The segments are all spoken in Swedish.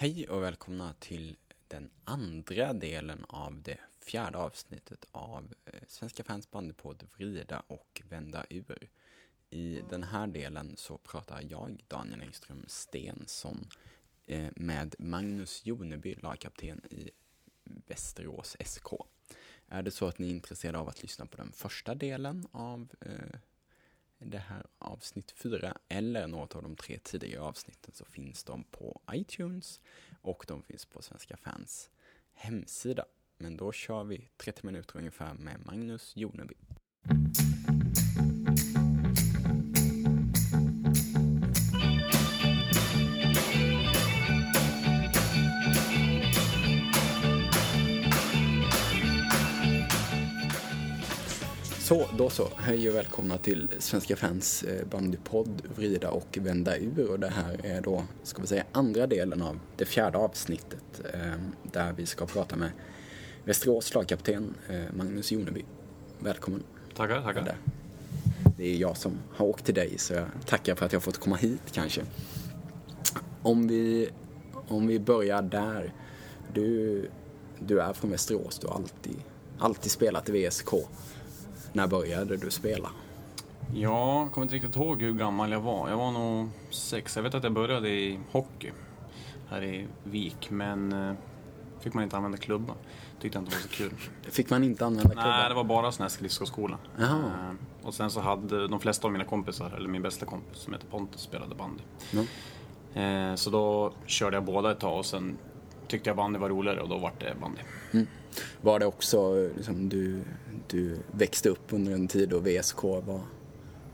Hej och välkomna till den andra delen av det fjärde avsnittet av eh, Svenska fans bandypodd Vrida och vända ur. I den här delen så pratar jag, Daniel Engström Stensson, eh, med Magnus Joneby, lagkapten i Västerås SK. Är det så att ni är intresserade av att lyssna på den första delen av eh, det här avsnitt fyra eller något av de tre tidigare avsnitten så finns de på iTunes och de finns på Svenska fans hemsida. Men då kör vi 30 minuter ungefär med Magnus Joneby. Så, då så. Hej och välkomna till Svenska fans eh, bandypodd Vrida och vända ur. Och det här är då, ska vi säga, andra delen av det fjärde avsnittet eh, där vi ska prata med Västerås lagkapten eh, Magnus Joneby. Välkommen. Tackar, tackar. Där. Det är jag som har åkt till dig så jag tackar för att jag fått komma hit kanske. Om vi, om vi börjar där. Du, du är från Västerås, du har alltid, alltid spelat i VSK. När började du spela? Jag kommer inte riktigt ihåg hur gammal jag var. Jag var nog sex. Jag vet att jag började i hockey här i Vik, men eh, fick man inte använda klubba. Tyckte jag inte var så kul. Fick man inte använda klubban? Nej, det var bara sån här skridskoskola. Eh, Och sen så hade de flesta av mina kompisar, eller min bästa kompis som heter Pontus, spelade bandy. Ja. Eh, Så då körde jag båda ett tag och sen tyckte jag bandy var roligare och då vart det bandy. Var det också liksom, du, du växte upp under en tid då VSK var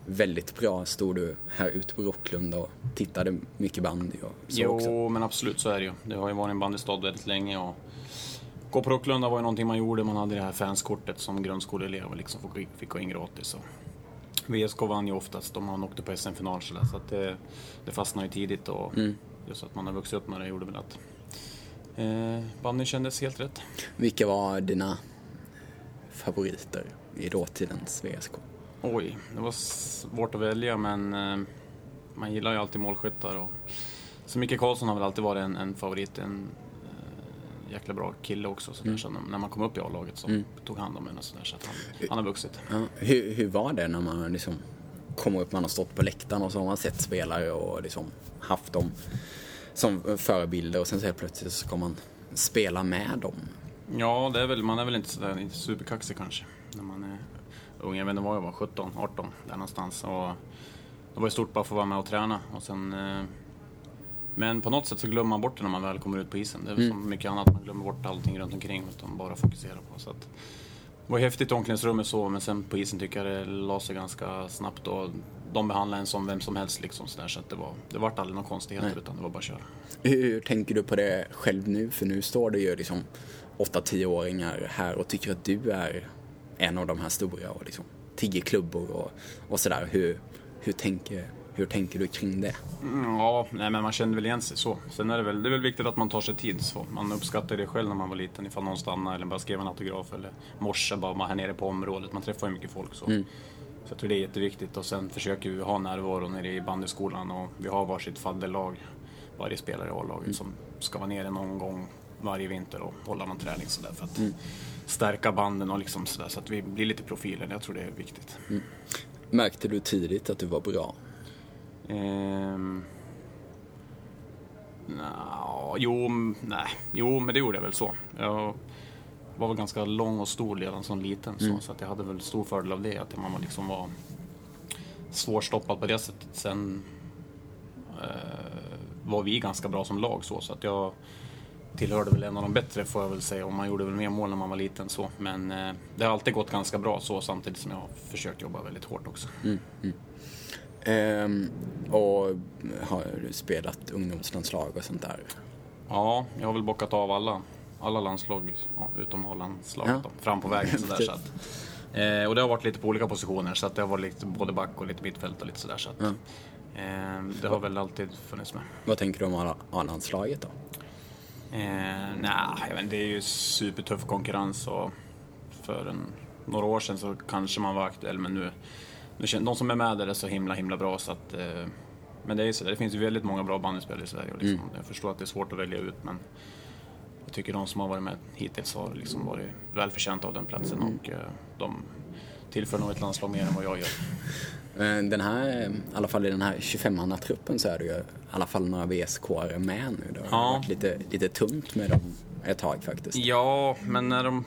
väldigt bra? Stod du här ute på Rocklunda och tittade mycket bandy och så jo, också? men absolut så är det ju. Det har ju varit en bandystad väldigt länge och gå på Rocklunda var ju någonting man gjorde. Man hade det här fanskortet som grundskoleelev och liksom fick, gå in gratis. Och VSK vann ju oftast om man åkte på SM-final så, där, så att det, det fastnade ju tidigt och just att man har vuxit upp med det gjorde väl att eh, bandyn kändes helt rätt. Vilka var dina favoriter i dåtidens VSK? Oj, det var svårt att välja men eh, man gillar ju alltid målskyttar. Och, så Micke Karlsson har väl alltid varit en, en favorit. En eh, jäkla bra kille också. Så där, så när, man kom upp i A-laget så tog hand om en och sådär. Så att han, han har vuxit. Ja, hur, hur var det när man liksom kommer upp, man har stått på läktaren och så har man sett spelare och liksom haft dem som förebilder och sen så helt plötsligt så ska man spela med dem. Ja, det är väl, man är väl inte sådär inte superkaxig kanske. När man är ung. Jag vet inte vad jag var, 17, 18 där någonstans. Och det var ju stort bara att få vara med och träna. Och sen, eh, men på något sätt så glömmer man bort det när man väl kommer ut på isen. Det är väl som mycket annat, man glömmer bort allting runt omkring utan bara fokuserar på. Så att, det var häftigt i omklädningsrummet så, men sen på isen tycker jag det la sig ganska snabbt. Och de behandlade en som vem som helst liksom sådär, så att det var, det vart aldrig några konstigheter utan det var bara att köra. Hur, hur tänker du på det själv nu? För nu står det ju liksom 8-10-åringar här och tycker att du är en av de här stora och liksom tio klubbor och, och sådär. Hur, hur, tänker, hur tänker du kring det? Mm, Ja, nej, men man känner väl igen sig så. Sen är det väl, det är väl viktigt att man tar sig tid. Så. Man uppskattar det själv när man var liten, ifall någon stannade eller bara skrev en autograf eller morse bara man här nere på området. Man träffar ju mycket folk så. Så jag tror det är jätteviktigt och sen försöker vi ha närvaro nere i bandyskolan och vi har varsitt fadderlag, varje spelare i A-laget som ska vara nere någon gång varje vinter och hålla någon träning sådär för att stärka banden och liksom sådär så att vi blir lite profiler. Jag tror det är viktigt. Märkte du tidigt att du var bra? Ehm... Jo, nej. Jo, men det gjorde jag väl så. Jag var väl ganska lång och stor redan som liten så, så att jag hade väl stor fördel av det. Att man var liksom var svårstoppad på det sättet. Sen eh, var vi ganska bra som lag så, så att jag tillhörde väl en av de bättre får jag väl säga. Och man gjorde väl mer mål när man var liten så. Men eh, det har alltid gått ganska bra så samtidigt som jag har försökt jobba väldigt hårt också. Ehm, och har spelat ungdomslandslag och sånt där? Ja, jag har väl bockat av alla, alla landslag, ja, utom A-landslaget Ja. fram på vägen sådär. så att, eh, och det har varit lite på olika positioner, så att det har varit lite både back och lite mittfält och lite sådär. Så att, eh, det har väl alltid funnits med. Vad tänker du om A-landslaget då? Eh, nej, inte, det är ju supertuff konkurrens och för en, några år sedan så kanske man var aktuell men nu, de som är med där är så himla himla bra så att eh, men det är så, det finns ju väldigt många bra bandyspelare i Sverige liksom, mm. jag förstår att det är svårt att välja ut men jag tycker de som har varit med hittills har liksom varit välförtjänta av den platsen mm. och eh, de tillför nog ett landslag mer än vad jag gör. Den här, i alla fall i den här 25-manna-truppen så är det ju i alla fall några vsk med nu. Det har ja. varit lite, lite tunt med dem ett tag faktiskt. Ja, men när de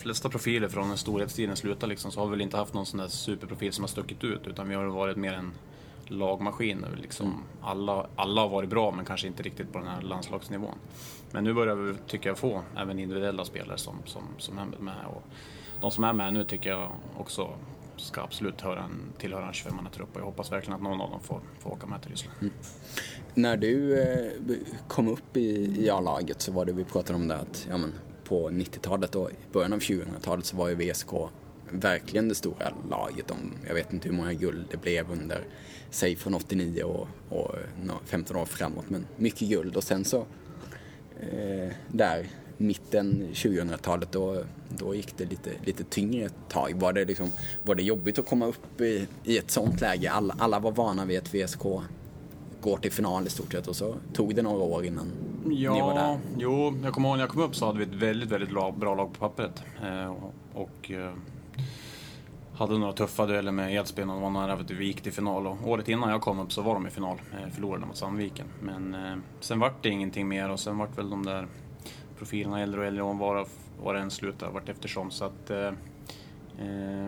flesta profiler från den storhetstiden slutar liksom, så har vi väl inte haft någon sån där superprofil som har stuckit ut utan vi har varit mer en lagmaskin. Liksom mm. alla, alla har varit bra men kanske inte riktigt på den här landslagsnivån. Men nu börjar vi, tycker jag, få även individuella spelare som, som, som är med. Och de som är med nu tycker jag också ska absolut höra en, tillhöra en 25-mannatrupp och jag hoppas verkligen att någon av dem får, får åka med till Ryssland. Mm. När du eh, kom upp i, i A-laget så var det vi pratade om det att ja, men, på 90-talet och i början av 2000-talet så var ju VSK verkligen det stora laget. De, jag vet inte hur många guld det blev under, säg från 89 och, och 15 år framåt, men mycket guld. Och sen så, eh, där mitten 2000-talet, då, då gick det lite, lite tyngre ett tag. Var det, liksom, var det jobbigt att komma upp i, i ett sånt läge? Alla, alla var vana vid att VSK går till final i stort sett och så tog det några år innan ja, ni var där. Jo, jag kommer ihåg när jag kom upp så hade vi ett väldigt, väldigt bra lag på pappret. Eh, och eh, hade några tuffa dueller med Edsbyn och det var nära att vi gick till final. Och året innan jag kom upp så var de i final, eh, förlorade mot Sandviken. Men sen vart det ingenting mer och sen vart väl de där profilerna äldre och äldre och var, var det än slutade vart eftersom. Så att,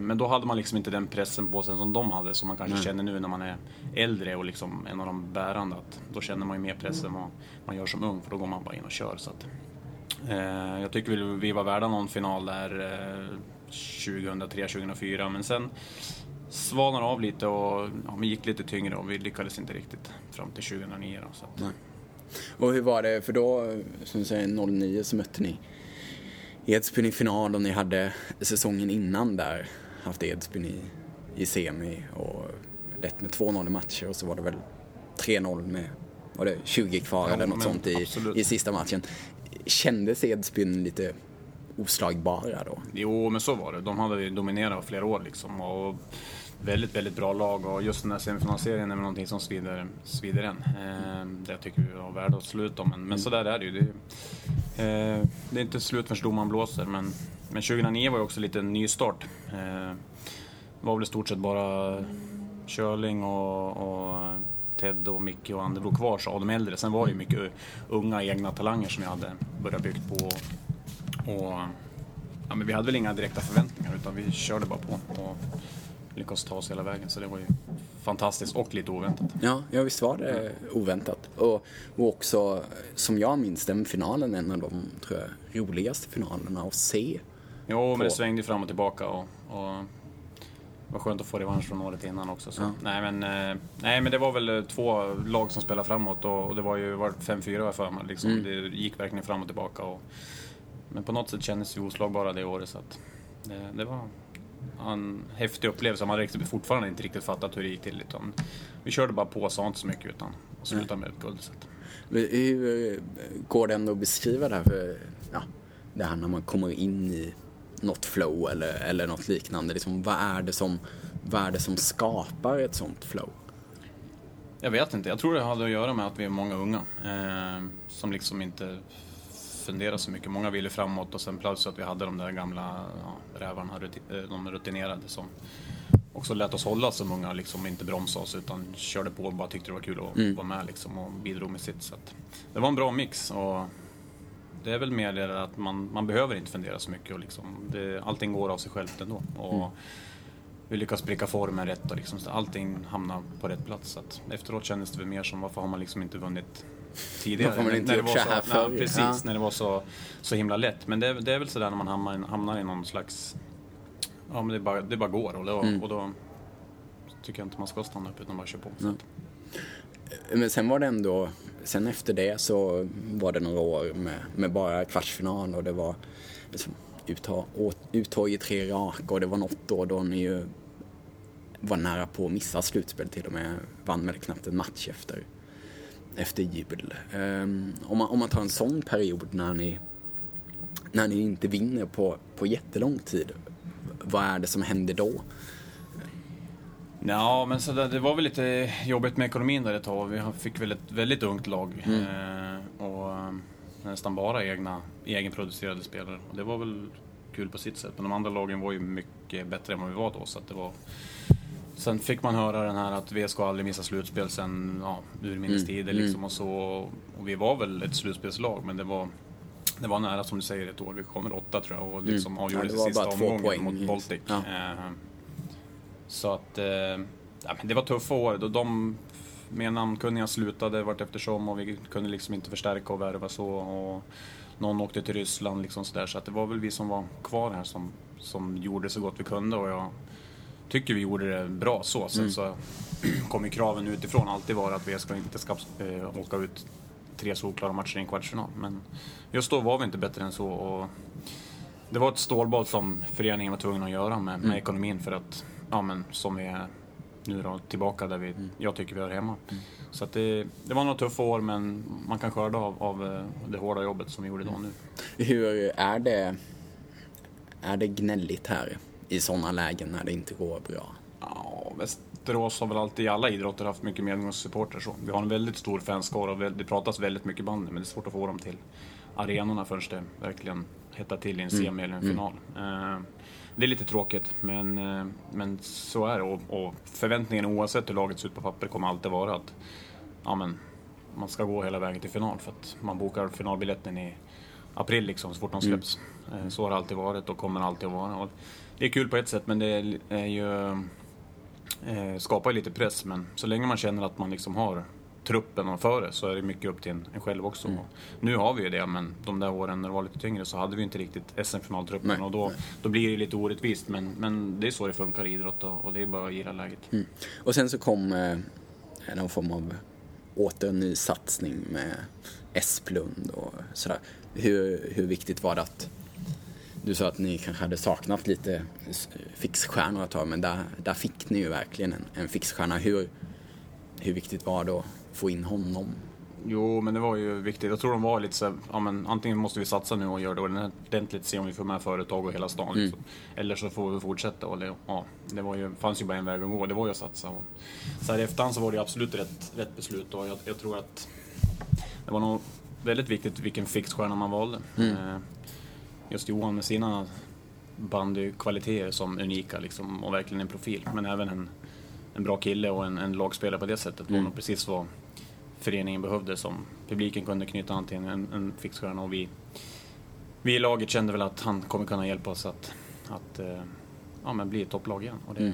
men då hade man liksom inte den pressen på sig som de hade, som man kanske Nej. känner nu när man är äldre och liksom en av de bärande. Att då känner man ju mer press än vad man gör som ung, för då går man bara in och kör. Så att, eh, jag tycker vi, vi var värda någon final där eh, 2003-2004, men sen svalnade av lite och ja, vi gick lite tyngre och vi lyckades inte riktigt fram till 2009. Då, så att. Och hur var det, för då, som du säger, 09 så mötte ni Edsbyn i final och ni hade säsongen innan där haft Edsbyn i, i semi och lett med 2-0 i matcher och så var det väl 3-0 med var det 20 kvar ja, eller något sånt i, i sista matchen. Kändes Edsbyn lite oslagbara då? Jo, men så var det. De hade dominerat flera år liksom. Och väldigt, väldigt bra lag och just den här semifinalserien är väl någonting som svider, svider än. Eh, det tycker vi var värda att sluta men, men så där är det ju. Det är, eh, det är inte slut förrän domaren blåser men, men 2009 var ju också lite en nystart. Eh, det var väl i stort sett bara Körling och, och Ted och Micke och Andebro kvar av de äldre. Sen var det ju mycket unga egna talanger som jag hade börjat byggt på. Och, ja, men vi hade väl inga direkta förväntningar utan vi körde bara på. Och, lyckades ta oss hela vägen. Så det var ju fantastiskt och lite oväntat. Ja, ja visst var det oväntat. Och, och också, som jag minns den finalen, en av de tror jag, roligaste finalerna att se. Jo, på. men det svängde fram och tillbaka och, och det var skönt att få revansch från året innan också. Så. Ja. Nej, men, eh, nej, men det var väl eh, två lag som spelade framåt och, och det var ju 5-4 för mig. Liksom. Mm. Det gick verkligen fram och tillbaka. Och, men på något sätt kändes vi oslagbara det året. Så att det, det var en häftig upplevelse. Man har fortfarande inte riktigt fattat hur det gick till. Utan vi körde bara på och sa inte så mycket utan och slutade med ett guld. Hur går det ändå att beskriva det här, för, ja, det här när man kommer in i något flow eller, eller något liknande? Liksom, vad, är det som, vad är det som skapar ett sånt flow? Jag vet inte. Jag tror det hade att göra med att vi är många unga eh, som liksom inte fundera så mycket. Många ville framåt och sen plötsligt att vi hade de där gamla ja, rävarna, eh, de rutinerade som också lät oss hålla som unga, liksom inte bromsa oss utan körde på och bara tyckte det var kul att mm. vara med liksom och bidrog med sitt. Så det var en bra mix och det är väl mer det att man, man behöver inte fundera så mycket och liksom, det, allting går av sig självt ändå. Och mm. Vi lyckas pricka formen rätt och liksom, allting hamnar på rätt plats. Så att efteråt kändes det väl mer som varför har man liksom inte vunnit tidigare. Man inte gjort så här förr. precis, ja. när det var så, så himla lätt. Men det, det är väl sådär när man hamnar, hamnar i någon slags... Ja, men det bara, det bara går och då, mm. och då tycker jag inte man ska stanna upp utan bara köra på. Mm. Men sen var det ändå, sen efter det så var det några år med, med bara kvartsfinal och det var liksom, uttag, uttag i tre raka och det var något år då ni ju var nära på att missa slutspel till och med. Vann väl knappt en match efter efter jul. Um, om, man, om man tar en sån period när ni, när ni inte vinner på, på jättelång tid, vad är det som händer då? Ja, men så där, det var väl lite jobbigt med ekonomin där ett tag. Vi fick väl ett väldigt ungt lag. Mm. Eh, och eh, nästan bara egna, egenproducerade spelare. Och det var väl kul på sitt sätt. Men de andra lagen var ju mycket bättre än vad vi var då. Så det var... Sen fick man höra den här att VSK aldrig missar slutspel sen ja, urminnes Mm, tider liksom och så. Och vi var väl ett slutspelslag, men det var det var nära som du säger ett år. Vi kom väl åtta tror jag och liksom Mm. avgjorde Ja, det var sista omgången poäng. mot Baltic. Ja. Eh, så att eh, ja, men det var tuffa år. Då De med namnkunniga slutade vart eftersom och vi kunde liksom inte förstärka och värva så. Och någon åkte till Ryssland liksom sådär. Så att det var väl vi som var kvar här som, som gjorde så gott vi kunde och jag tycker vi gjorde det bra så. Sen så kom ju kraven utifrån alltid vara att vi ska inte ska eh, åka ut tre solklara matcher i en kvartsfinal. Men just då var vi inte bättre än så. Och det var ett stålbad som föreningen var tvungen att göra med, med ekonomin för att, ja men som vi är nu då, tillbaka där vi, jag tycker vi hör hemma. Så att det, det var några tuffa år men man kan skörda av, av eh, det hårda jobbet som vi gjorde då nu. Hur är det, är det gnälligt här i sådana lägen när det inte går bra? Ja, Västerås har väl alltid i alla idrotter haft mycket medgångssupportrar så. Vi har en väldigt stor fanskara och det pratas väldigt mycket bandy men det är svårt att få dem till arenorna förrän det verkligen hettar till i en semi eller en final. Eh, Det är lite tråkigt men, eh, men så är det och, och förväntningen oavsett hur laget ser ut på papper kommer alltid vara att ja, men, man ska gå hela vägen till final för att man bokar finalbiljetten i april liksom, så fort de släpps. Eh, Så har det alltid varit och kommer alltid att vara. Och det är kul på ett sätt men det är- ju eh, skapar ju lite press men så länge man känner att man liksom har truppen och före så är det mycket upp till en, en själv också. Och Nu har vi ju det men de där åren när det var lite tyngre så hade vi inte riktigt SM-finaltruppen och då, då blir det lite orättvist men, men det är så det funkar i idrott och, och det är bara att gilla läget. Mm. Och sen så kom eh, någon form av åter satsning med Esplund och sådär. Hur, hur viktigt var det att du sa att ni kanske hade saknat lite fixstjärnor ett tag, men där, där fick ni ju verkligen en, en fixstjärna. Hur, hur viktigt var det att få in honom? Jo, men det var ju viktigt. Jag tror de var lite så ja men antingen måste vi satsa nu och göra det ordentligt, se om vi får med företag och hela stan. Liksom. Eller så får vi fortsätta. Och det, ja, det var ju, fanns ju bara en väg att gå, det var ju att satsa. Och, så här i efterhand så var det absolut rätt, rätt beslut och jag, jag tror att det var nog väldigt viktigt vilken fixstjärna man valde. Eh, Just Johan med sina bandykvaliteter som unika liksom, och verkligen en profil. Men även en, en bra kille och en, en lagspelare på det sättet var nog precis vad föreningen behövde som publiken kunde knyta an till en, en fixstjärna och vi, vi i laget kände väl att han kommer kunna hjälpa oss att, att eh, ja, men bli ett topplag igen. Och det,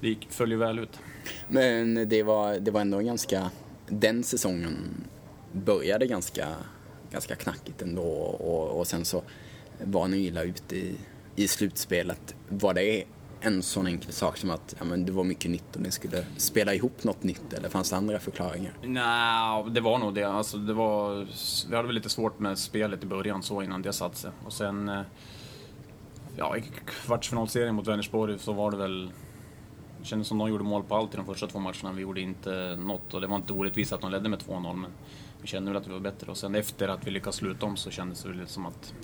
det gick, föll ju väl ut. Men det var, det var ändå ganska, den säsongen började ganska, ganska knackigt ändå och, och sen så var ni illa ute i, i slutspelet. Var det en sån enkel sak som att ja, men det var mycket nytt och ni skulle spela ihop något nytt eller fanns det andra förklaringar? Nej, det var nog det. Alltså, det var, vi hade väl lite svårt med spelet i början så innan det satte sig. Och sen, eh, ja, i kvartsfinalserien mot Vänersborg så var det väl det kändes som de gjorde mål på allt i de första två matcherna. Vi gjorde inte något och det var inte orättvist att de ledde med 2-0 men vi kände väl att vi var bättre. Och sen efter att vi lyckades sluta om så kändes det väl som att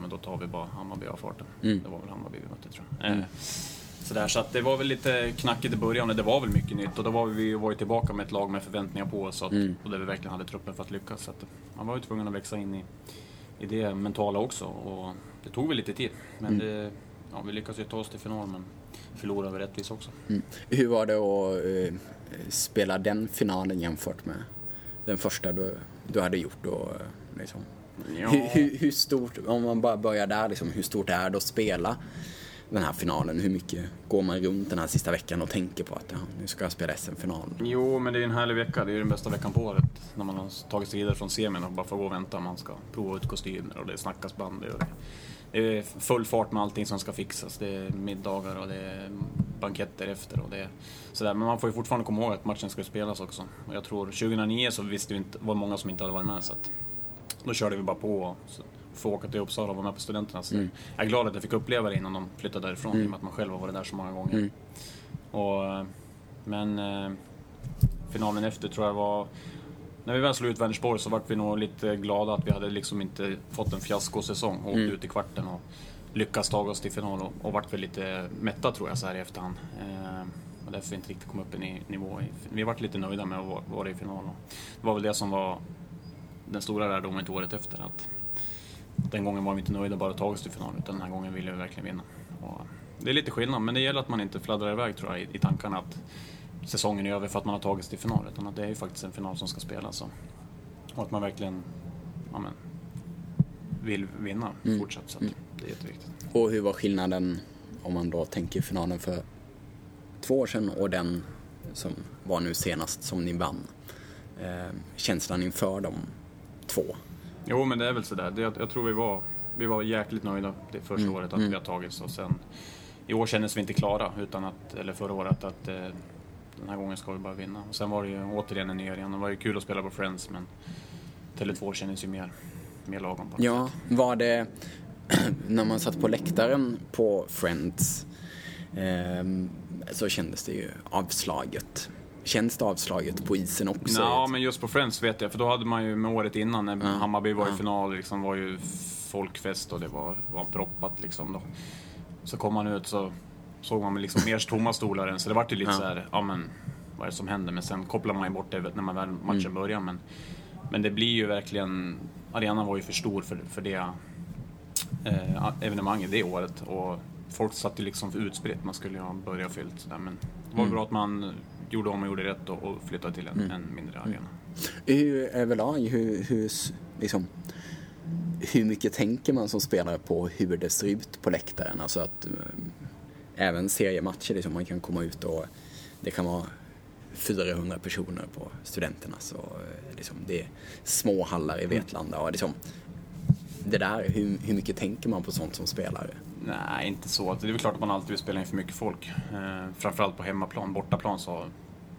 men då tar vi bara Hammarby av farten. Det var väl Hammarby vi mötte tror jag. Eh, Sådär, så att det var väl lite knackigt i början och det var väl mycket nytt och då var vi var ju tillbaka med ett lag med förväntningar på oss så att, och där vi verkligen hade truppen för att lyckas. Så att man var ju tvungen att växa in i, i det mentala också och det tog väl lite tid. Men det, ja, vi lyckades ju ta oss till final men förlorade vi rättvist också. Mm. Hur var det att eh, spela den finalen jämfört med den första du, du hade gjort då? eh, Liksom? Ja. Hur, hur, hur stort, om man bara börjar där, liksom, hur stort är det att spela den här finalen? Hur mycket går man runt den här sista veckan och tänker på att ja, nu ska jag spela SM-final? Jo, men det är en härlig vecka. Det är den bästa veckan på året. När man har tagit sig vidare från semin och bara får gå och vänta. Man ska prova ut kostymer och det snackas bandy. Och det, det är full fart med allting som ska fixas. Det är middagar och det är banketter efter och det är sådär. Men man får ju fortfarande komma ihåg att matchen ska spelas också. Och jag tror 2009 så visste vi inte, var det många som inte hade varit med så att då körde vi bara på och så få åka till Uppsala och vara med på studenterna. Så Jag är glad att jag fick uppleva det innan de flyttade därifrån i och med att man själv har varit där så många gånger. Och, eh, men eh, finalen efter tror jag var... När vi väl slog ut Vänersborg så vart vi nog lite glada att vi hade liksom inte fått en fiaskosäsong och åkt ut i kvarten och lyckats ta oss till final och, och vart väl lite mätta tror jag så här i efterhand. Eh, och därför inte riktigt kom upp i nivå. Vi varit lite nöjda med att vara i final. Det var väl det som var den stora lärdomen till året efter. Att den gången var vi inte nöjda bara tagit oss till final, utan den här gången ville vi verkligen vinna. Och det är lite skillnad, men det gäller att man inte fladdrar iväg tror jag i, tankarna att säsongen är över för att man har tagit sig till final, utan att det är ju faktiskt en final som ska spelas. Och, och att man verkligen ja, men, vill vinna mm. fortsatt. Så mm. det är jätteviktigt. Och hur var skillnaden om man då tänker finalen för två år sedan och den som var nu senast som ni vann? Eh, känslan inför de två? Jo, men det är väl sådär. Det, jag, jag tror vi var, vi var jäkligt nöjda det första mm. året att mm. vi har tagits och sen i år kändes vi inte klara, utan att, eller förra året, att eh, den här gången ska vi bara vinna. Och sen var det ju återigen en ny arena. Det var ju kul att spela på Friends, men Tele2 kändes ju mer, mer lagom. På ja, sätt. var det när man satt på läktaren på Friends eh, så kändes det ju avslaget. Känns det avslaget på isen också? Ja, men just på Friends vet jag, för då hade man ju med året innan när ja. Hammarby var i final, liksom var ju folkfest och det var, var proppat liksom då. Så kom man ut så såg man liksom mer tomma stolar än, så det vart ju lite ja. så här, ja men vad är det som händer? Men sen kopplar man ju bort det när man väl matchen mm. börjar. Men, men det blir ju verkligen, arenan var ju för stor för, för det eh, evenemanget det året. Och folk satt ju liksom för utspritt, man skulle ju ha börjat fyllt sådär. Men det var mm. bra att man gjorde om och gjorde rätt och, och flyttade till en, mm. en mindre arena. Mm. Hur, överlag, hur, hur, liksom, hur mycket tänker man som spelare på hur det ser ut på läktaren? Alltså att äh, även seriematcher, liksom, man kan komma ut och det kan vara 400 personer på studenterna. Så, eh, liksom, det är små hallar i mm. Vetlanda. Och liksom, det där, hur, hur mycket tänker man på sånt som spelare? Nej, inte så. Det är väl klart att man alltid vill spela in för mycket folk. Eh, framförallt på hemmaplan. Bortaplan så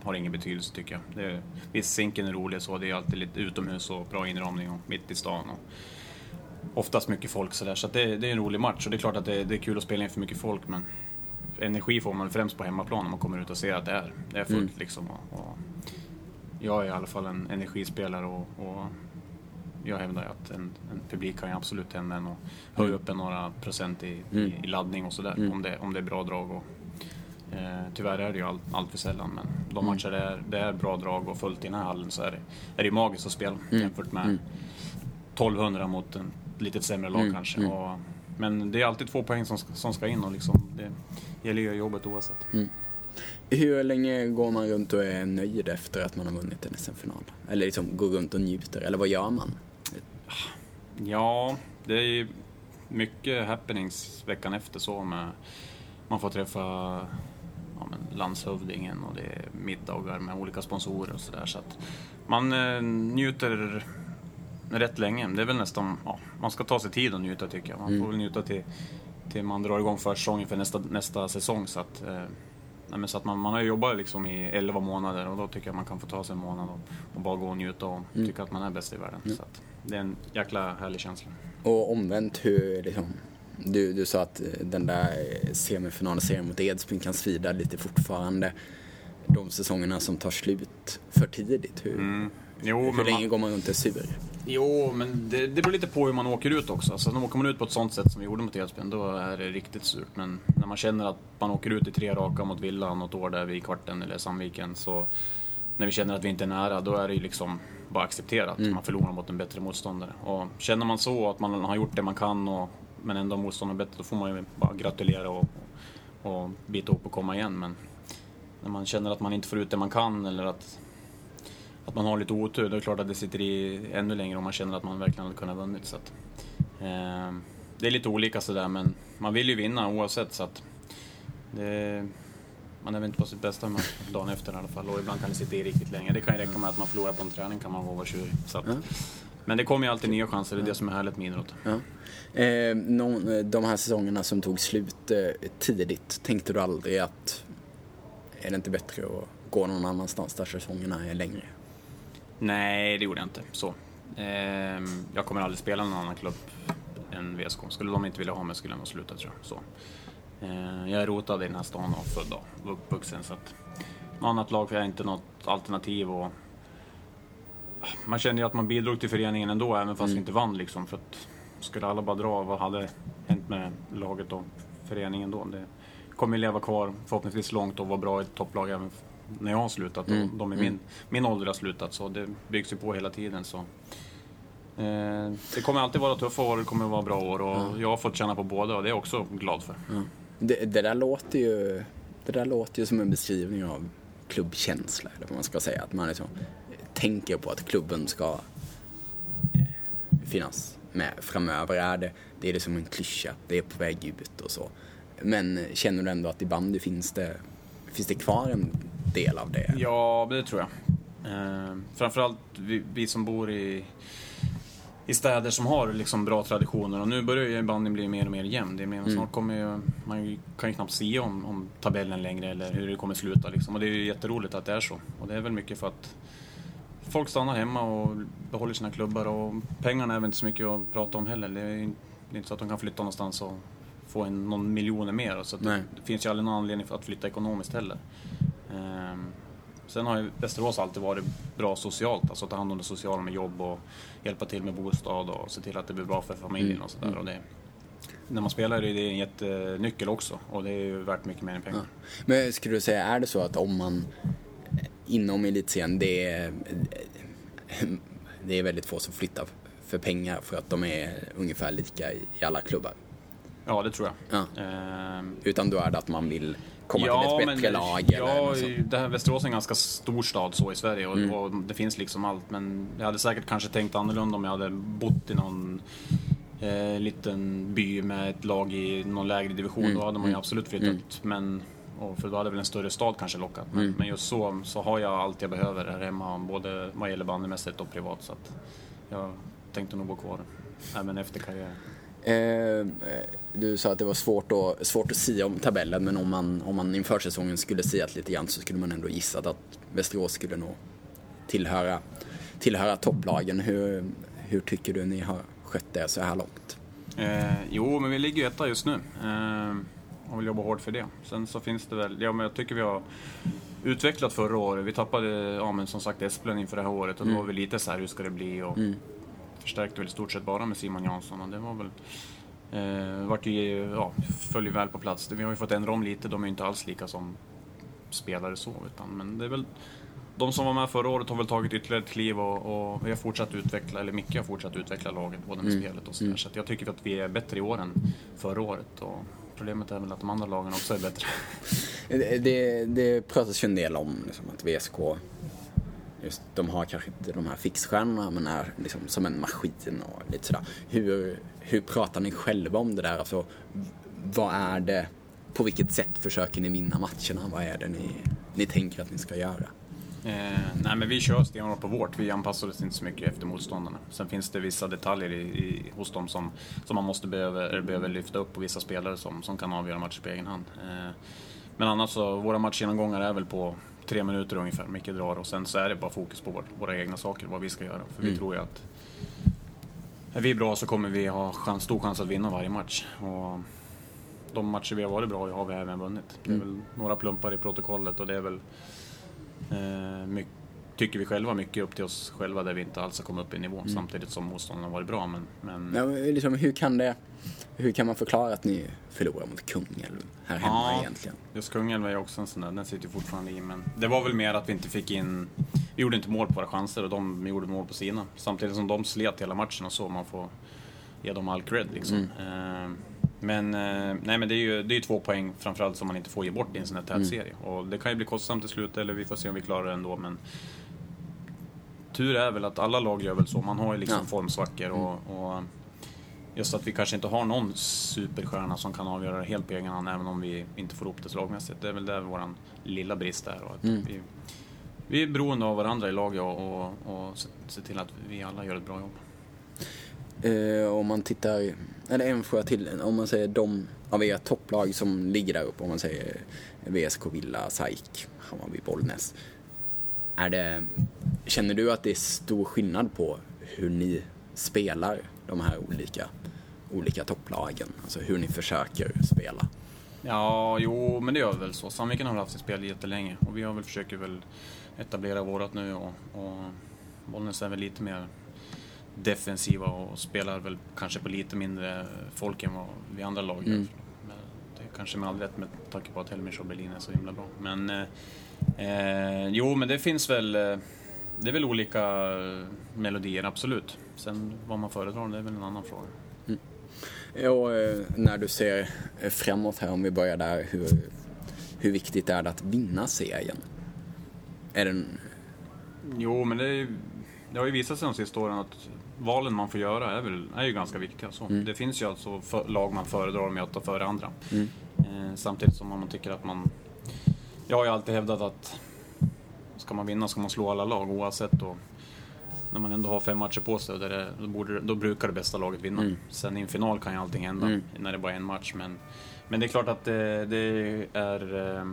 har det ingen betydelse tycker jag. Det är, visst, sinken är rolig så. Det är alltid lite utomhus och bra inramning och mitt i stan. Och oftast mycket folk sådär. Så, så det, det, är en rolig match och det är klart att det, det, är kul att spela in för mycket folk men energi får man främst på hemmaplan när man kommer ut och ser att det är, det är fullt mm. liksom. Och, och jag är i alla fall en energispelare och, och jag hävdar att en, en publik kan ju absolut tända en och höja mm. upp en några procent i, mm. i, laddning och sådär mm. om, det, om det är bra drag. Och, eh, tyvärr är det ju allt, allt för sällan men de mm. matcher det är, det är bra drag och fullt i den här hallen så är det, är det magiskt att spela mm. jämfört med 1200 mm. mot en litet sämre lag kanske. Och, men det är alltid två poäng som, som ska in och liksom, det gäller ju jobbet oavsett. Hur länge går man runt och är nöjd efter att man har vunnit en SM-final? Eller liksom går runt och njuter, eller vad gör man? Ja, det är ju mycket happenings veckan efter så med man får träffa ja, landshövdingen och det är middagar med olika sponsorer och sådär. Så att man eh, njuter rätt länge. Det är väl nästan, ja, man ska ta sig tid att njuta tycker jag. Man får mm. väl njuta till, till man drar igång försäsongen för nästa, nästa säsong. Så att, eh, nej, så att man, man har jobbat liksom i 11 månader och då tycker jag man kan få ta sig en månad och, och bara gå och njuta och mm. tycka att man är bäst i världen. Mm. Så att, det är en jäkla härlig känsla. Och omvänt, hur liksom, du, du sa att eh, den där semifinalserien mot Edsbyn kan svida lite fortfarande. De säsongerna som tar slut för tidigt, hur, mm. jo, hur länge man... går man runt och sur? Jo, men det, det beror lite på hur man åker ut också. Så när åker man ut på ett sånt sätt som vi gjorde mot Edsbyn, då är det riktigt surt. Men när man känner att man åker ut i tre raka mot Villa något år där vid kvarten eller Sandviken, så när vi känner att vi inte är nära, då är det ju liksom bara accepterat. Mm. Man förlorar mot en bättre motståndare. Och känner man så, att man har gjort det man kan, och, men ändå motståndaren bättre, då får man ju bara gratulera och, och bita ihop och komma igen. Men när man känner att man inte får ut det man kan eller att, att man har lite otur, då är det klart att det sitter i ännu längre om man känner att man verkligen hade kunnat vunnit. Så att, eh, det är lite olika sådär, men man vill ju vinna oavsett. Så att det, man är väl inte på sitt bästa humör dagen efter i alla fall. Och ibland kan det sitta i riktigt länge. Det kan ju räcka med att man förlorar på en träning kan man vara tjurig. Så att, mm. Men det kommer ju alltid nya chanser, det är det som är härligt med idrott. Ja. Eh, de här säsongerna som tog slut eh, tidigt, tänkte du aldrig att är det inte bättre att gå någon annanstans där säsongerna är längre? Nej, det gjorde jag inte. Så. Eh, jag kommer aldrig spela någon annan klubb än VSK. Skulle de inte vilja ha mig skulle jag nog sluta tror jag. Så. Eh, jag är rotad i den här stan och född och uppvuxen så att något annat lag är inte något alternativ och man känner ju att man bidrog till föreningen ändå även fast mm. vi inte vann liksom för att skulle alla bara dra, vad hade hänt med laget och föreningen då? Det kommer leva kvar förhoppningsvis långt och vara bra i ett topplag även när jag har slutat och Mm, de i min, min ålder har slutat. Så det byggs ju på hela tiden. Så. Eh, det kommer alltid vara tuffa år, det kommer vara bra år och jag har fått känna på båda och det är jag också glad för. Det, det, där låter ju, det där låter ju som en beskrivning av klubbkänsla, eller vad man ska säga. Att man liksom tänker på att klubben ska eh, finnas med framöver. Är det, det är det som en klyscha, det är på väg ut och så. Men eh, känner du ändå att i bandy finns det, finns det kvar en del av det? Ja, det tror jag. Eh, framförallt vi, vi som bor i, i städer som har liksom bra traditioner och nu börjar ju bandyn bli mer och mer jämn. Det är mer, Snart kommer ju, man kan ju knappt se om, om tabellen längre eller hur det kommer sluta liksom. Och det är ju jätteroligt att det är så. Och det är väl mycket för att folk stannar hemma och behåller sina klubbar och pengarna är väl inte så mycket att prata om heller. Det är, inte så att de kan flytta någonstans och få en, någon miljoner mer. Så det, det finns ju aldrig någon anledning för att flytta ekonomiskt heller. Ehm, sen har ju Västerås alltid varit bra socialt, alltså ta hand om det sociala med jobb och hjälpa till med bostad och se till att det blir bra för familjen Mm. och sådär. Och det, när man spelar är det en jättenyckel också och det är ju värt mycket mer än pengar. Men skulle du säga, är det så att om man inom elitserien, det är, det är väldigt få som flyttar för pengar för att de är ungefär lika i, i alla klubbar? Ja, det tror jag. Ja. Ehm, Utan då är det att man vill komma till ett bättre lag eller Ja, det här Västerås är en ganska stor stad så i Sverige och, Mm. och det finns liksom allt. Men jag hade säkert kanske tänkt annorlunda om jag hade bott i någon eh, liten by med ett lag i någon lägre division. Mm. Då hade man ju Mm. absolut flyttat. Men, och för då hade väl en större stad kanske lockat. Men, Mm. men just så, så har jag allt jag behöver här hemma, både vad gäller bandymässigt och privat. Så att jag tänkte nog bo kvar även efter karriären. Eh, du sa att det var svårt att, svårt att sia om tabellen, men om man, om man inför säsongen skulle siat lite grann så skulle man ändå gissat att Västerås skulle nog tillhöra, tillhöra topplagen. Hur, hur tycker du ni har skött det så här långt? Eh, jo, men vi ligger ju etta just nu. Eh, och vill jobba hårt för det. Sen så finns det väl, ja men jag tycker vi har utvecklat förra året. Vi tappade, ja men som sagt Esplund inför det här året och då var vi lite så här, hur ska det bli? Och förstärkte väl i stort sett bara med Simon Jansson och det var väl Eh, vart ju, ja, föll ju väl på plats. Vi har ju fått ändra om lite, de är ju inte alls lika som spelare så. Utan, men det är väl, de som var med förra året har väl tagit ytterligare ett kliv och, och vi har fortsatt utveckla, eller Micke har fortsatt utveckla laget, både med spelet och sådär. Så att jag tycker att vi är bättre i år än förra året. Och problemet är väl att de andra lagen också är bättre. Det, det, det pratas ju en del om liksom, att VSK, just, de har kanske inte de här fixstjärnorna men är liksom som en maskin och lite sådär. Hur, hur pratar ni själva om det där? Alltså, vad är det, på vilket sätt försöker ni vinna matcherna? Vad är det ni, ni tänker att ni ska göra? Eh, nej men vi kör stenhårt på vårt, vi anpassar oss inte så mycket efter motståndarna. Sen finns det vissa detaljer i, i, hos dem som, som man måste behöver, behöver lyfta upp och vissa spelare som, som kan avgöra matcher på egen hand. Eh, men annars så, våra matchgenomgångar är väl på tre minuter ungefär, Micke drar och sen så är det bara fokus på vår, våra egna saker, vad vi ska göra. För vi tror ju att är vi bra så kommer vi ha chans, stor chans att vinna varje match. Och de matcher vi har varit bra i har vi även vunnit. Det är väl några plumpar i protokollet och det är väl Eh, my- tycker vi själva mycket upp till oss själva där vi inte alls har kommit upp i nivå samtidigt som motståndarna har varit bra. Men, men Ja, liksom, hur, kan det, hur kan man förklara att ni förlorar mot Kungälv här hemma Ja. egentligen? just Kungälv är också en sån där, den sitter ju fortfarande i. Men det var väl mer att vi inte fick in, vi gjorde inte mål på våra chanser och de gjorde mål på sina. Samtidigt som de slet hela matchen och så, man får ge dem all cred liksom. Eh, men, eh, nej, men det är ju det är två poäng framförallt som man inte får ge bort i en sån här tät serie. Och det kan ju bli kostsamt till slut eller vi får se om vi klarar det ändå. Men tur är väl att alla lag gör väl så. Man har ju liksom Ja. formsvackor och, och just att vi kanske inte har någon superstjärna som kan avgöra det helt på egen hand även om vi inte får ihop det slagmässigt. Det är väl där våran lilla brist är. Och att vi, vi är beroende av varandra i laget och, och, och se till att vi alla gör ett bra jobb. Eh, om man tittar, eller en fråga till, om man säger de av era topplag som ligger där uppe, om man säger VSK, Villa, SAIK, Hammarby, Bollnäs. Är det, känner du att det är stor skillnad på hur ni spelar de här olika, olika topplagen? Alltså hur ni försöker spela? Ja, jo, men det gör vi väl så. Sandviken har väl haft sitt spel jättelänge och vi har väl försöker väl etablera vårat nu och, och Bollnäs är väl lite mer defensiva och spelar väl kanske på lite mindre folk än vad vi andra lag gör. Mm. Men det kanske med all rätt med tanke på att Helmich och Berlin är så himla bra. Men eh, eh, jo, men det finns väl eh, det är väl olika melodier, absolut. Sen vad man föredrar, det är väl en annan fråga. Mm. Och när du ser framåt här, om vi börjar där, hur, hur viktigt är det att vinna serien? Är den... Jo, men det, är, det har ju visat sig de sista åren att valen man får göra är, väl, är ju ganska viktiga. Så. Mm. Det finns ju alltså för, lag man föredrar att möta före andra. Mm. Eh, samtidigt som man tycker att man... Jag har ju alltid hävdat att ska man vinna ska man slå alla lag oavsett då. När man ändå har fem matcher på sig, det, då, borde, då brukar det bästa laget vinna. Mm. Sen i en final kan ju allting hända, mm. när det bara är en match. Men, men det är klart att det, det är eh,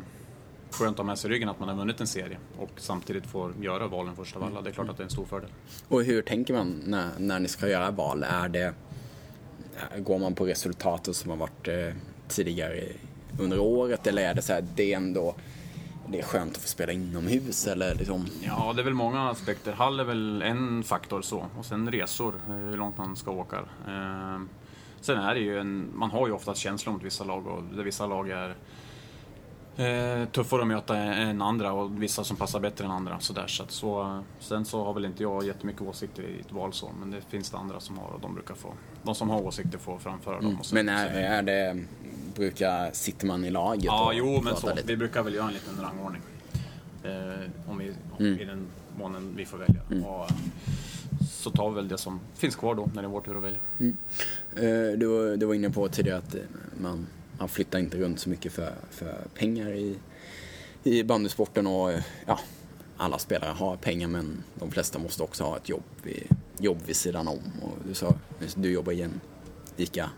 skönt att ha med sig ryggen att man har vunnit en serie och samtidigt får göra valen först av alla. Det är klart att det är en stor fördel. Och hur tänker man när, när ni ska göra val? Är det, går man på resultatet som har varit eh, tidigare under året eller är det så här, det är ändå det är skönt att få spela inomhus eller liksom? Ja, det är väl många aspekter. Hall är väl en faktor så. Och sen resor, eh, hur långt man ska åka. Eh, sen är det ju en, man har ju oftast känslor mot vissa lag och där vissa lag är eh, tuffare att möta än andra och vissa som passar bättre än andra. Så där, så att så, sen så har väl inte jag jättemycket åsikter i ett val så, men det finns det andra som har och de brukar få. De som har åsikter får framföra dem. Mm. men är, är det, brukar, sitter man i laget Ja, och jo men så. Lite? Vi brukar väl göra en liten rangordning. Eh, om vi, om, mm. I den månen vi får välja. Mm. Och, så tar vi väl det som finns kvar då när det är vår tur att välja. Mm. Eh, du, du var inne på tidigare att man man flyttar inte runt så mycket för, för pengar i, i bandysporten och ja, alla spelare har pengar men de flesta måste också ha ett jobb, vid, jobb vid sidan om. Och du sa, du jobbar i en ICA,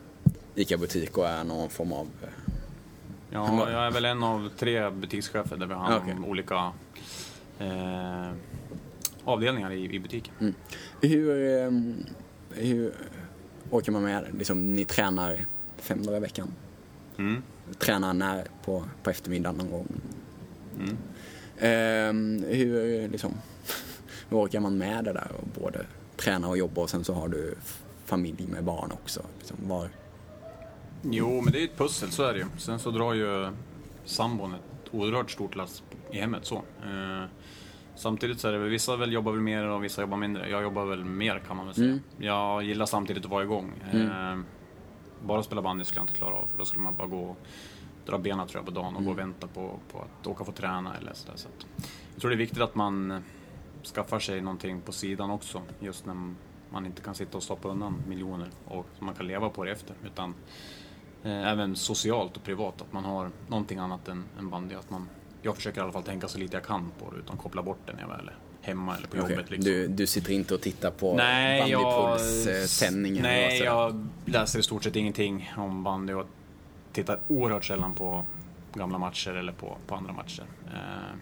ICA-butik och är någon form av... Ja, jag är väl en av tre butikschefer där vi har om okay. olika eh, avdelningar i, i butiken. Mm. Hur, eh, hur orkar man med det? Liksom, ni tränar fem dagar i veckan? Mm. Tränar när på, på eftermiddagen någon gång. Mm. Eh, hur, liksom, hur orkar man med det där och både träna och jobba och sen så har du familj med barn också? Liksom, var... Jo, men det är ett pussel, så är det ju. Sen så drar ju sambon ett oerhört stort lass i hemmet så. Eh, samtidigt så är det vissa väl jobbar väl mer och vissa jobbar mindre. Jag jobbar väl mer kan man väl säga. Mm. Jag gillar samtidigt att vara igång. Mm. Eh, bara spela bandy skulle jag inte klara av för då skulle man bara gå och dra benen tror jag på dagen och mm. gå och vänta på, på att åka och få träna eller sådär. Så jag tror det är viktigt att man skaffar sig någonting på sidan också just när man inte kan sitta och stoppa undan miljoner och man kan leva på det efter. Utan eh, även socialt och privat, att man har någonting annat än, än bandy. Att man, jag försöker i alla fall tänka så lite jag kan på det utan koppla bort det när jag väl är hemma eller på okay. jobbet. Liksom. Du, du sitter inte och tittar på bandypuls-sändningar? Nej, jag läser i stort sett ingenting om bandy och tittar oerhört sällan på gamla matcher eller på, på andra matcher. Eh,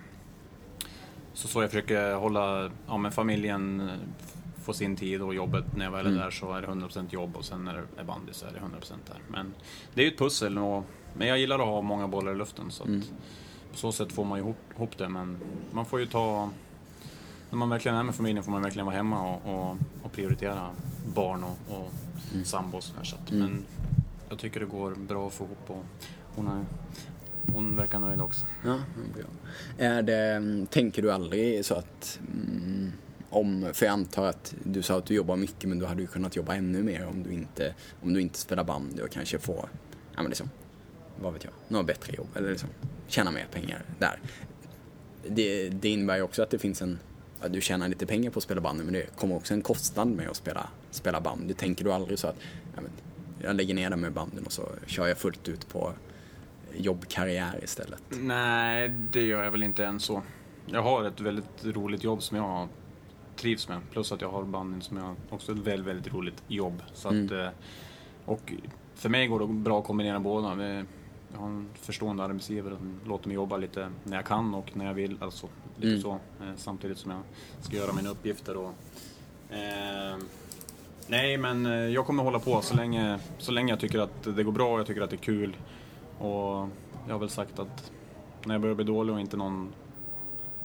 så så jag försöker hålla ja, men familjen få sin tid och jobbet när jag väl är mm. där så är det 100% jobb och sen när det är bandy så är det 100% där. Men det är ju ett pussel och, men jag gillar att ha många bollar i luften så att mm. på så sätt får man ju ihop, ihop det men man får ju ta när man verkligen är med familjen får man verkligen vara hemma och, och, och prioritera barn och, och mm. sambo och sådär. Så mm. Men jag tycker det går bra att få ihop och hon, är, hon verkar nöjd också. Ja, bra. Är det, tänker du aldrig så att mm, om, för jag antar att du sa att du jobbar mycket men du hade ju kunnat jobba ännu mer om du inte, om du inte spelar bandy och kanske får, ja men liksom, vad vet jag, något bättre jobb eller liksom tjäna mer pengar där. Det, det innebär ju också att det finns en ja, du tjänar lite pengar på att spela bandy men det kommer också en kostnad med att spela, spela bandy. Tänker du aldrig så att ja, men, jag lägger ner det med banden och så kör jag fullt ut på jobbkarriär istället? Nej, det gör jag väl inte än så. Jag har ett väldigt roligt jobb som jag trivs med. Plus att jag har banden som jag också ett väldigt, väldigt roligt jobb. Så att, mm. Eh, och för mig går det bra att kombinera båda jag har en förstående arbetsgivare som låter mig jobba lite när jag kan och när jag vill. Alltså, lite mm. så. Eh, samtidigt som jag ska göra mina uppgifter. Och, eh, nej, men eh, jag kommer hålla på så länge, så länge jag tycker att det går bra och jag tycker att det är kul. Och jag har väl sagt att när jag börjar bli dålig och inte någon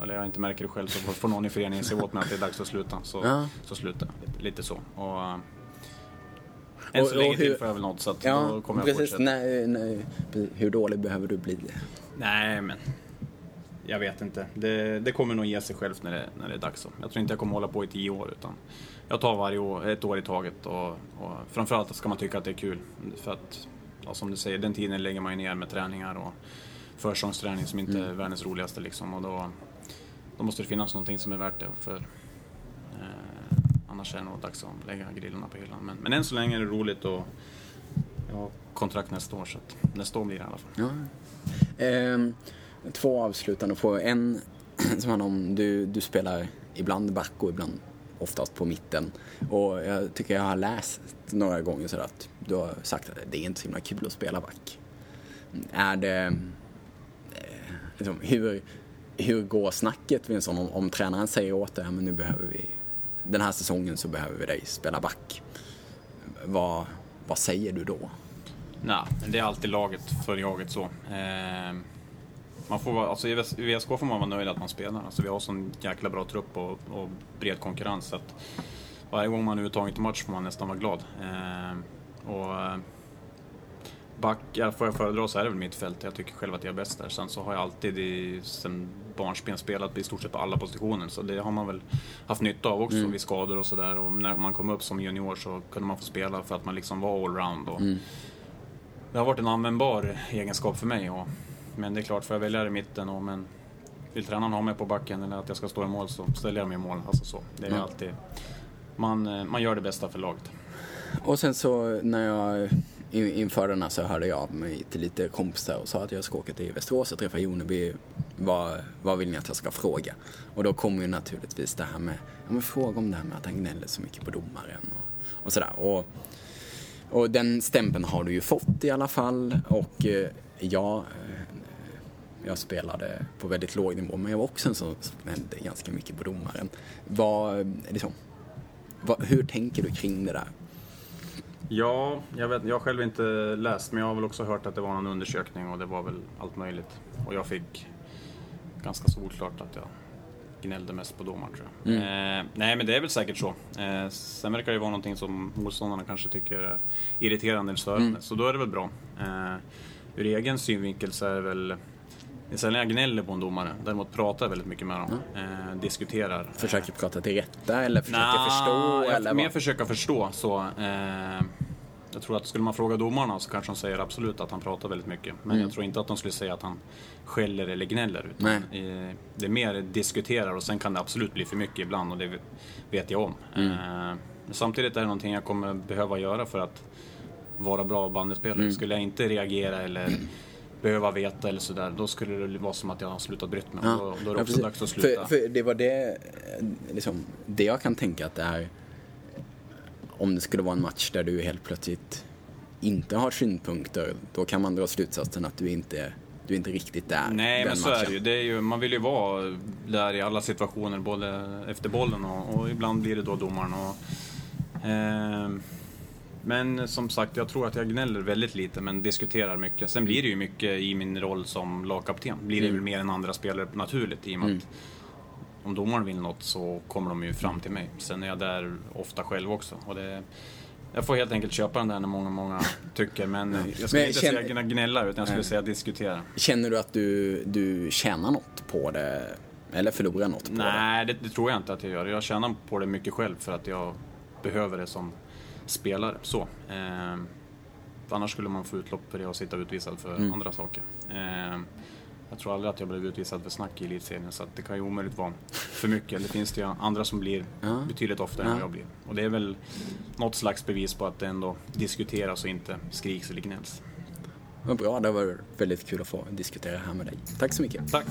eller jag inte märker det själv så får någon i föreningen se åt mig att det är dags att sluta. Så, ja. så slutar jag. Lite så. Och, Än så Och- länge och hur- till får jag väl något så att då Ja, kommer jag precis. fortsätta. Nej, nej, hur dålig behöver du bli? Nej, men jag vet inte. Det, det kommer nog ge sig självt när det, när det är dags. Jag tror inte jag kommer hålla på i tio år utan jag tar varje år, ett år i taget och, och framförallt ska man tycka att det är kul. För att, ja, som du säger, den tiden lägger man ju ner med träningar och försäsongsträning som inte är världens roligaste liksom och då, då måste det finnas någonting som är värt det för eh, annars är det nog dags att lägga grillarna på hyllan. Men, men än så länge är det roligt och jag har kontrakt nästa år så nästa år blir det i alla fall. Ja. Ehm, två avslutande frågor. En som handlar om, du, du spelar ibland back och ibland oftast på mitten. Och jag tycker jag har läst några gånger så att du har sagt att det är inte så himla kul att spela back. Är det, eh, liksom, hur, hur går snacket vid en sån, om, om tränaren säger åt dig, men nu behöver vi, den här säsongen så behöver vi dig spela back. Vad, vad säger du då? Nej, det är alltid laget för jaget så. Eh, man får vara, alltså I VS i VSK får man vara nöjd att man spelar. Alltså vi har sån jäkla bra trupp och, och bred konkurrens. Så att varje gång man är uttagen till match får man nästan vara glad. Eh, och eh, Back, ja, får jag föredra så är det väl mittfält. Jag tycker själv att jag är bäst där. Sen så har jag alltid i, sen barnsben spelat i stort sett på alla positioner. Så det har man väl haft nytta av också vid skador och sådär. Och när man kom upp som junior så kunde man få spela för att man liksom var allround. Och Det har varit en användbar egenskap för mig. Och, men det är klart, får jag välja i mitten och men vill tränaren ha mig på backen eller att jag ska stå i mål så ställer jag mig i mål. Alltså så. Det är Ja. alltid, man, eh, man gör det bästa för laget. Och sen så när jag in- inför den här så hörde jag av mig till lite kompisar och sa att jag ska åka till Västerås och träffa Joneby. Vad, vad vill ni att jag ska fråga? Och då kommer ju naturligtvis det här med, ja men fråga om det här med att han gnäller så mycket på domaren och, och sådär. Och, och den stämpeln har du ju fått i alla fall och eh, jag, spelade på väldigt låg nivå men jag var också en som gnällde ganska mycket på domaren. Vad, liksom, vad, hur tänker du kring det där? Ja, jag, vet, jag har själv inte läst, men jag har väl också hört att det var någon undersökning och det var väl allt möjligt. Och jag fick ganska solklart att jag gnällde mest på domaren tror jag. Eh, nej, men det är väl säkert så. Eh, sen verkar det vara någonting som motståndarna kanske tycker är irriterande eller störande, så då är det väl bra. Eh, ur egen synvinkel så är det väl det är sällan jag gnäller på en domare, däremot pratar jag väldigt mycket med dem. Eh, diskuterar. Försöker prata till rätta eller försöker Nja, förstå? Jag eller mer vad? försöka förstå. Så, eh, jag tror att skulle man fråga domarna så kanske de säger absolut att han pratar väldigt mycket. Men jag tror inte att de skulle säga att han skäller eller gnäller. Utan eh, det är mer diskuterar och sen kan det absolut bli för mycket ibland och det vet jag om. Eh, men samtidigt är det någonting jag kommer behöva göra för att vara bra bandespelare. Skulle jag inte reagera eller behöva veta eller sådär, då skulle det vara som att jag har slutat brytt mig. Ja, Då, då är det ja, också precis. dags att sluta. För, för det var det, eh, liksom, det jag kan tänka att det är om det skulle vara en match där du helt plötsligt inte har synpunkter, då kan man dra slutsatsen att du inte, du inte riktigt är Nej, men så är det ju. det är ju. Man vill ju vara där i alla situationer, både efter bollen och, och ibland blir det då domaren. Och, eh, men som sagt, jag tror att jag gnäller väldigt lite, men diskuterar mycket. Sen blir det ju mycket i min roll som lagkapten. Blir det väl mer än andra spelare naturligt i och med att om domaren vill något så kommer de ju fram till mig. Sen är jag där ofta själv också. Och det, jag får helt enkelt köpa den där när många, många tycker. Men jag skulle Men inte känner- säga gnälla, utan jag skulle Nej. säga diskutera. Känner du att du, du tjänar något på det? Eller förlorar något på det? Nej, det, det tror jag inte att jag gör. Jag tjänar på det mycket själv för att jag behöver det som spelare. Så. Eh, annars skulle man få utlopp för det och sitta utvisad för Mm. andra saker. Eh, jag tror aldrig att jag blev utvisad för snack i elitserien så det kan ju omöjligt vara för mycket. Det finns det ju andra som blir Ja. betydligt oftare än Ja. vad jag blir. Och det är väl något slags bevis på att det ändå diskuteras och inte skriks eller gnälls. Vad bra, det var väldigt kul att få diskutera här med dig. Tack så mycket. Tack!